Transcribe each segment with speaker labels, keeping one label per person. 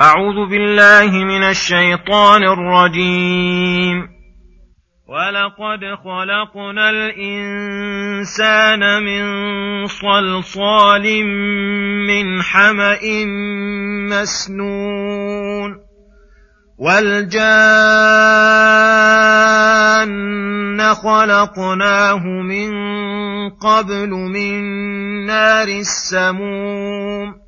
Speaker 1: أعوذ بالله من الشيطان الرجيم. ولقد خلقنا الإنسان من صلصال من حمأ مسنون. والجان خلقناه من قبل من نار السموم.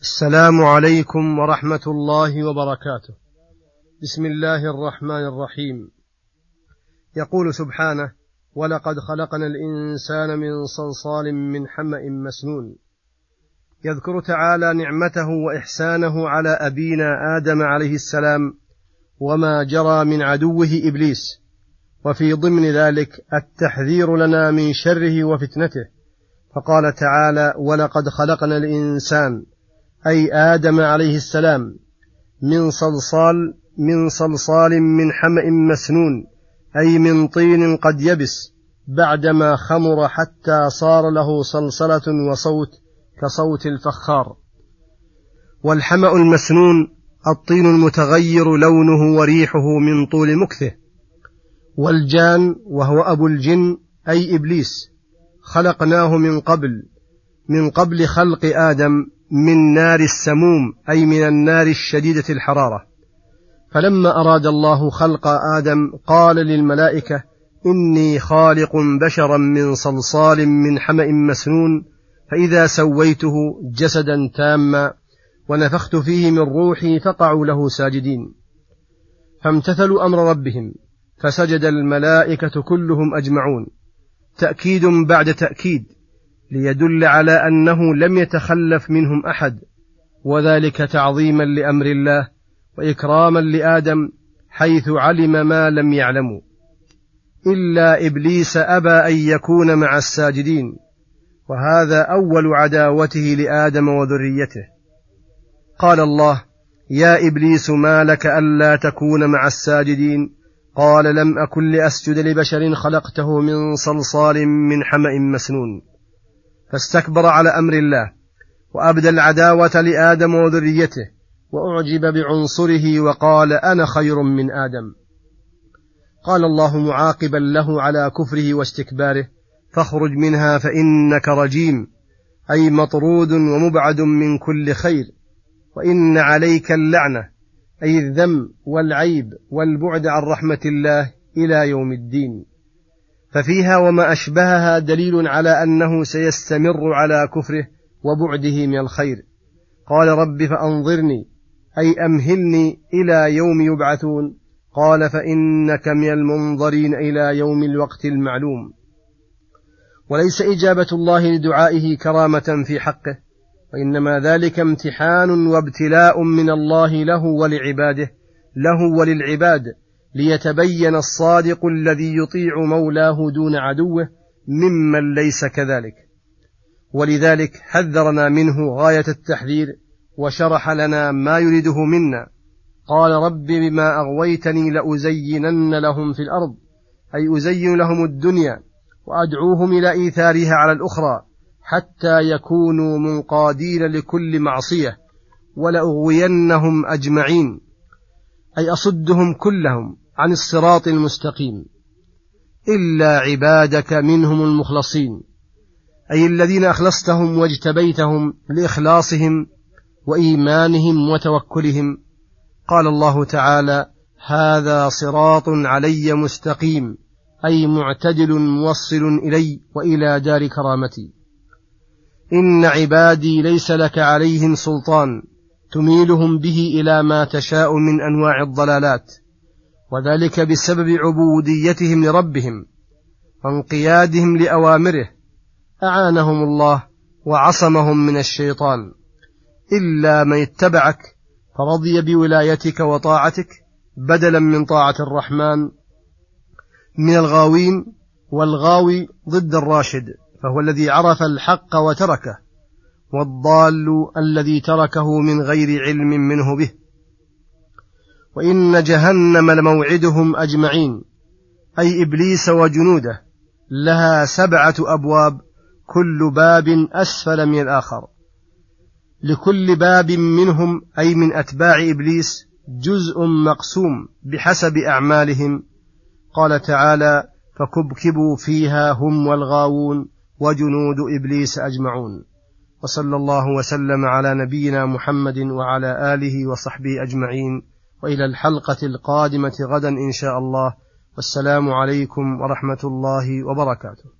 Speaker 2: السلام عليكم ورحمة الله وبركاته. بسم الله الرحمن الرحيم. يقول سبحانه: ولقد خلقنا الإنسان من صلصال من حمأ مسنون. يذكر تعالى نعمته وإحسانه على أبينا آدم عليه السلام وما جرى من عدوه إبليس، وفي ضمن ذلك التحذير لنا من شره وفتنته. فقال تعالى: ولقد خلقنا الإنسان أي آدم عليه السلام من صلصال من صلصال من حمأ مسنون أي من طين قد يبس بعدما خمر حتى صار له صلصلة وصوت كصوت الفخار. والحمأ المسنون الطين المتغير لونه وريحه من طول مكثه. والجان وهو أبو الجن أي إبليس خلقناه من قبل من قبل خلق آدم من نار السموم أي من النار الشديدة الحرارة. فلما أراد الله خلق آدم قال للملائكة إني خالق بشرا من صلصال من حمأ مسنون فإذا سويته جسدا تاما ونفخت فيه من روحي فقعوا له ساجدين. فامتثلوا أمر ربهم فسجد الملائكة كلهم أجمعون. تأكيد بعد تأكيد. ليدل على أنه لم يتخلف منهم أحد. وذلك تعظيما لأمر الله وإكراما لآدم حيث علم ما لم يعلموا إلا إبليس أبى أن يكون مع الساجدين وهذا أول عداوته لآدم وذريته. قال الله يا إبليس ما لك ألا تكون مع الساجدين؟ قال لم أكن لأسجد لبشر خلقته من صلصال من حمأ مسنون. فاستكبر على أمر الله وأبدى العداوة لآدم وذريته وأعجب بعنصره وقال أنا خير من آدم. قال الله معاقبا له على كفره واستكباره فاخرج منها فإنك رجيم أي مطرود ومبعد من كل خير وإن عليك اللعنة أي الذم والعيب والبعد عن رحمة الله إلى يوم الدين. ففيها وما أشبهها دليل على أنه سيستمر على كفره وبعده من الخير. قال رب فأنظرني أي أمهلني إلى يوم يبعثون. قال فإنك من المنظرين إلى يوم الوقت المعلوم. وليس إجابة الله لدعائه كرامة في حقه وإنما ذلك امتحان وابتلاء من الله له ولعباده له وللعباد. ليتبين الصادق الذي يطيع مولاه دون عدوه ممن ليس كذلك. ولذلك حذرنا منه غاية التحذير وشرح لنا ما يريده منا. قال رب بما أغويتني لأزينن لهم في الأرض أي أزين لهم الدنيا وأدعوهم إلى إيثارها على الأخرى حتى يكونوا منقادين لكل معصية ولأغوينهم أجمعين. أي أصدهم كلهم عن الصراط المستقيم. إلا عبادك منهم المخلصين. أي الذين أخلصتهم واجتبيتهم لإخلاصهم وإيمانهم وتوكلهم. قال الله تعالى هذا صراط علي مستقيم أي معتدل موصل إلي وإلى دار كرامتي. إن عبادي ليس لك عليهم سلطان تميلهم به إلى ما تشاء من أنواع الضلالات وذلك بسبب عبوديتهم لربهم وانقيادهم لأوامره أعانهم الله وعصمهم من الشيطان. إلا من اتبعك فرضي بولايتك وطاعتك بدلا من طاعة الرحمن من الغاوين والغاوي ضد الراشد فهو الذي عرف الحق وتركه. والضال الذي تركه من غير علم منه به. وإن جهنم لموعدهم أجمعين. أي إبليس وجنوده لها سبعة أبواب كل باب أسفل من الآخر. لكل باب منهم أي من أتباع إبليس جزء مقسوم بحسب أعمالهم. قال تعالى فكبكبوا فيها هم والغاوون وجنود إبليس أجمعون. وصلى الله وسلم على نبينا محمد وعلى آله وصحبه أجمعين. وإلى الحلقة القادمة غدا إن شاء الله. والسلام عليكم ورحمة الله وبركاته.